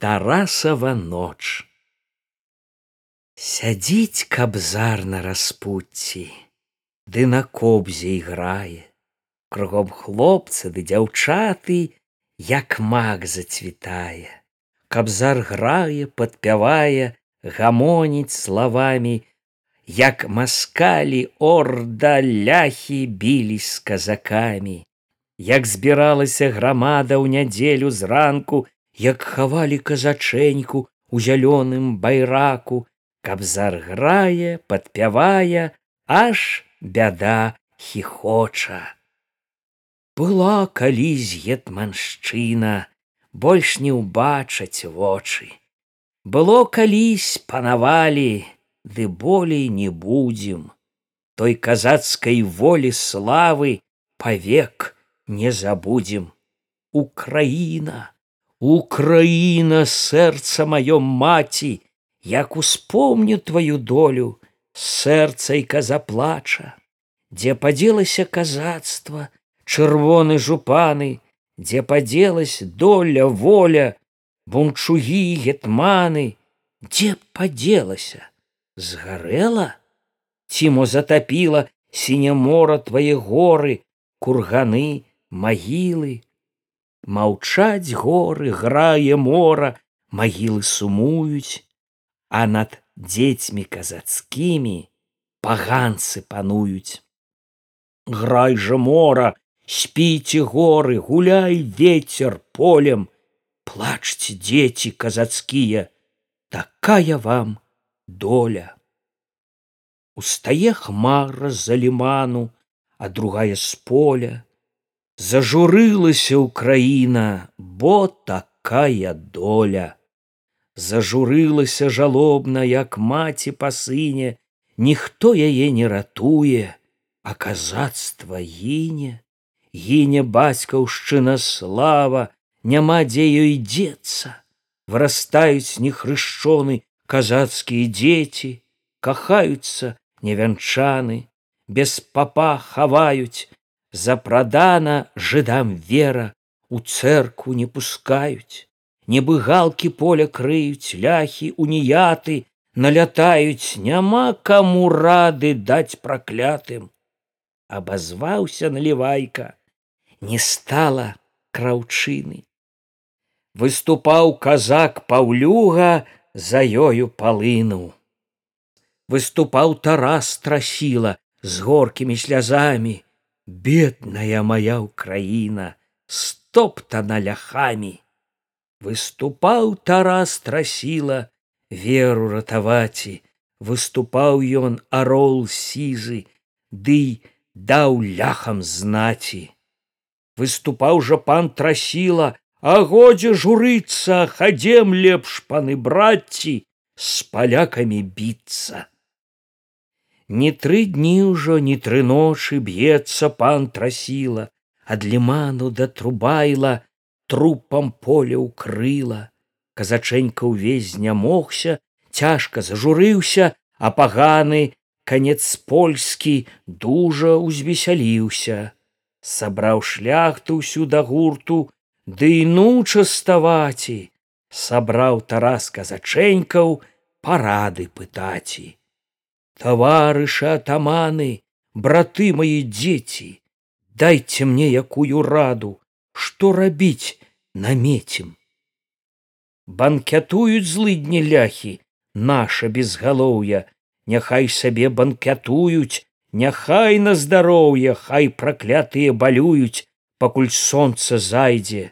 тарасава ноч. Сядзіць кабзар на распуцці ды на кобзе іграе. Кругом хлопцы ды дзяўчаты як мак зацвітае. Кабзар грае падпявае гамоніць словамі як маскалі орда ляхі білі з казакамі. Як збіралася грамада ў нядзелю зранку як хавалі казачэньку у зялёным байраку, каб зарграе, падпявае, аж бяда хіхоча. Была калісь гетманшчына, больш не ўбачаць вочы. Было калісь панавалі, ды болей не будзем. Той казацкай волі славы павек не забудзем. Украіна, Украина, сердце мое маці, як успомню твою долю, сэрцайка заплача, дзе падзелася казацтва, чырвоны жупаны, дзе падзелась доля воля, бунчугі гетманы, дзе падзелася, згарэла, цімо затапіла сіне мора твае горы, курганы, магілы, маўчаць горы грае мора магілы сумуюць а над дзецьмі казацкімі паганцы пануюць. Грай жа мора спіце горы гуляй ветер полем плачце дзеці казацкія такая вам доля. Устае хмара за ліману а другая з поля зажурылася ўкраіна бо такая доля. Зажурылася жалобна як маці па сыне. Ніхто яе не ратуе а казацтва гіне. Гіне бацькаўшчына слава няма дзе ёй дзецца. Вырастаюць нехрышчоны казацкія дзеці кахаюцца невянчаны без папа хаваюць запрадана жыдам вера у цэркву не пускаюць. Нібы галкі поля крыюць ляхі уніяты налятаюць. Няма каму рады даць праклятым. Абазваўся налівайка. Не стала краўчыны. Выступаў казак паўлюга за ёю палынуў. Выступаў тарас страсіла з горкімі слязамі бедная моя украина стоптана ляхами. Выступаў тарас страсіла веру ратаваці выступаў ён арол сізы ды даў ляхам знаці выступаў жа пан трасіла а годзе журыцца хадзем лепш паны братці з палякамі біцца не тры дні ўжо не тры ночы б'ецца пан трасіла ад ліману да трубайла трупам поле ўкрыла. Казачэнька ўвесь знямогся цяжка зажурыўся а паганы канец польскі дужа узвесяліўся сабраў шляхту ўсю да гурту ды ну частаваці сабраў тарас казачэнькаў парады пытаці товарышы атаманы браты мои дзеці дайте мне якую раду што рабіць намецім банкятуюць злыдні ляхі наша безгалоўя няхай сабе банкятуюць няхай на здароўе хай праклятыя балююць пакуль сонца зайдзе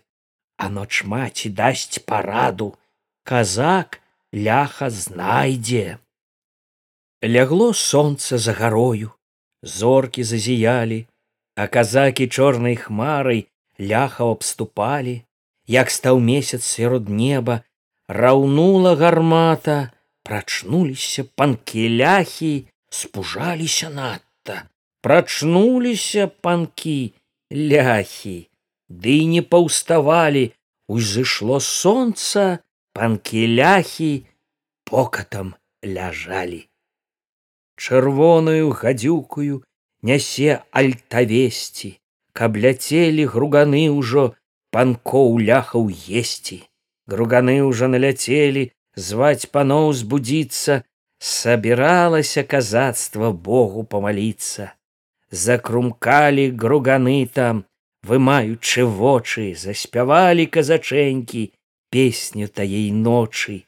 а ноч маці дасць параду казак ляха знайдзе лягло сонца за гарою зоркі зазіялі а казакі чорнай хмарай ляхаў абступалі як стаў месяц сярод неба раўнула гармата прачнуліся панкі ляхі спужаліся надта. Прачнуліся панкі ляхі ды не паўставалі узышло сонца панкі ляхі покатам ляжалі чырвоную гадзюкую нясе альтавесці каб ляцелі груганы ўжо панкоў ляхаў есці Груганы ўжо наляцелі, зваць паноў збудзіцца, Сабіралася казацтва Богу памаліцца. Закрумкалі груганы там, вымаючы вочы, заспявалі казачэнькі, песню таей ночы,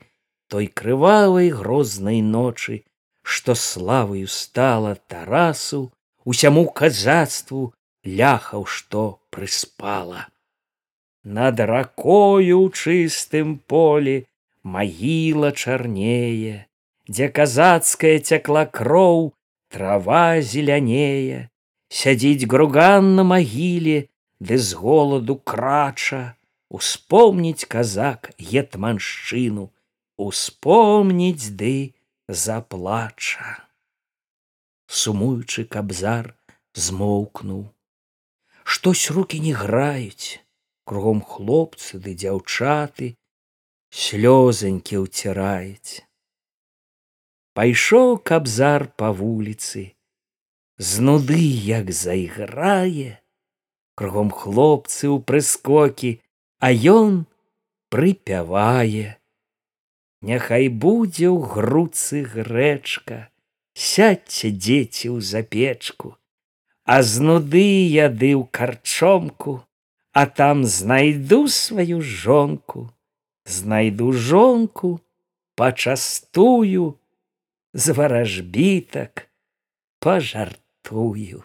той крывавай грознай ночы, што славою стала тарасу, усяму казацтву ляхаў, што прыспала. Над ракою ў чыстым полі магіла чарнее, дзе казацкая цякла кроў, трава зелянее, сядзіць груган на магіле, ды з голаду крача, успомніць казак гетманшчыну, успомніць ды заплача. Сумуючы кабзар змоўкнуў. Штось руки не граюць, кругом хлопцы ды дзяўчаты, слёзанькі ўціраюць. Пайшоў кабзар па вуліцы, з нуды як зайграе, кругом хлопцы ў прыскокі, а ён прыпявае. Няхай будзе ў груцы грэчка, сядьце дзеці ў запечку, а з нуды яды ў карчомку, а там знайду сваю жонку, знайду жонку, пачастую, з варажбітак пажартую.